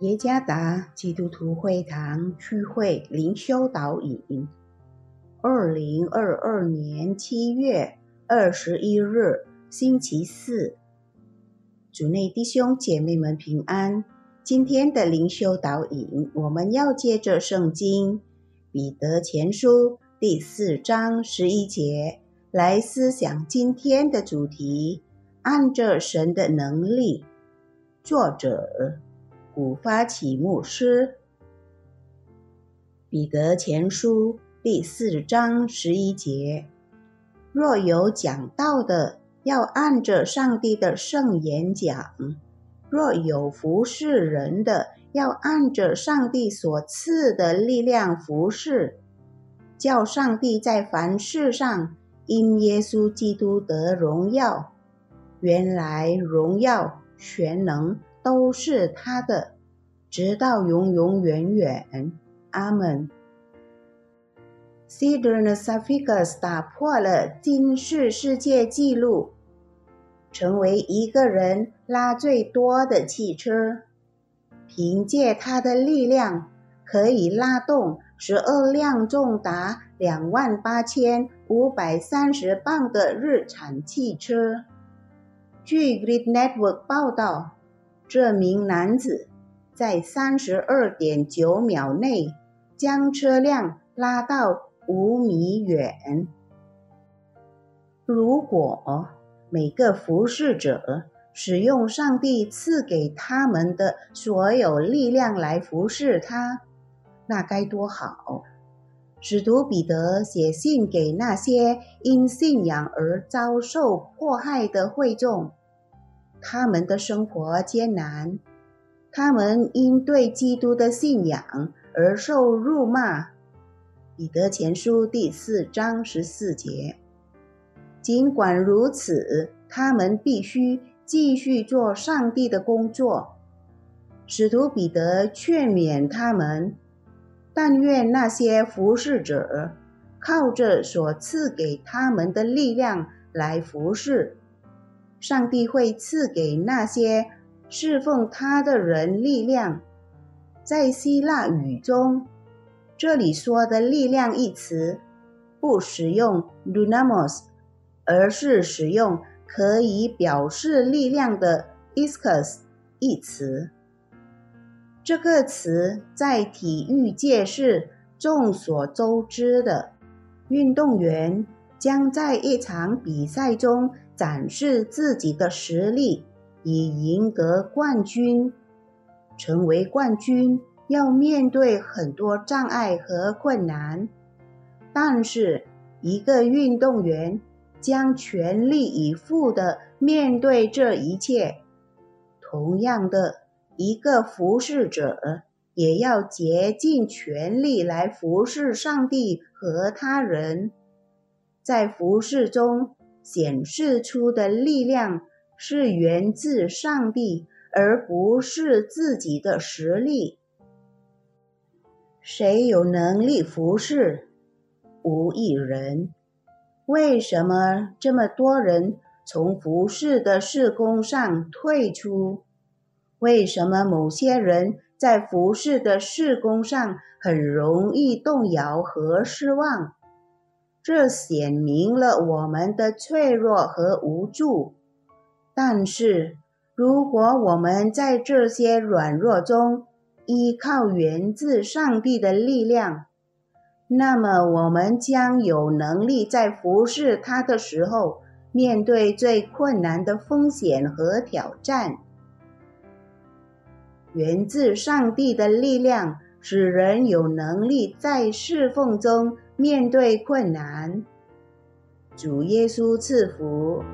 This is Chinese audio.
耶加达基督徒会堂区会灵修导引，二零二二年七月二十一日，星期四，主内弟兄姐妹们平安。今天的灵修导引，我们要借着圣经彼得前书第四章十一节来思想今天的主题：按着神的能力。作者。古发起牧师，彼得前书第四章十一节：若有讲道的，要按着上帝的圣言讲；若有服侍人的，要按着上帝所赐的力量服侍，叫上帝在凡事上因耶稣基督得荣耀。原来荣耀全能。都是他的，直到永永远远。阿门。c e d r n s a f i g a s 打破了金世世界纪录，成为一个人拉最多的汽车。凭借他的力量，可以拉动十二辆重达两万八千五百三十磅的日产汽车。据 Grid Network 报道。这名男子在三十二点九秒内将车辆拉到五米远。如果每个服侍者使用上帝赐给他们的所有力量来服侍他，那该多好！使徒彼得写信给那些因信仰而遭受迫害的会众。他们的生活艰难，他们因对基督的信仰而受辱骂。彼得前书第四章十四节。尽管如此，他们必须继续做上帝的工作。使徒彼得劝勉他们：但愿那些服侍者靠着所赐给他们的力量来服侍。上帝会赐给那些侍奉他的人力量。在希腊语中，这里说的“力量”一词，不使用 “dunamos”，而是使用可以表示力量的 “iskos” 一词。这个词在体育界是众所周知的。运动员将在一场比赛中。展示自己的实力，以赢得冠军。成为冠军要面对很多障碍和困难，但是一个运动员将全力以赴地面对这一切。同样的，一个服侍者也要竭尽全力来服侍上帝和他人，在服侍中。显示出的力量是源自上帝，而不是自己的实力。谁有能力服侍？无一人。为什么这么多人从服侍的事工上退出？为什么某些人在服侍的事工上很容易动摇和失望？这显明了我们的脆弱和无助。但是，如果我们在这些软弱中依靠源自上帝的力量，那么我们将有能力在服侍他的时候面对最困难的风险和挑战。源自上帝的力量使人有能力在侍奉中。面对困难，主耶稣赐福。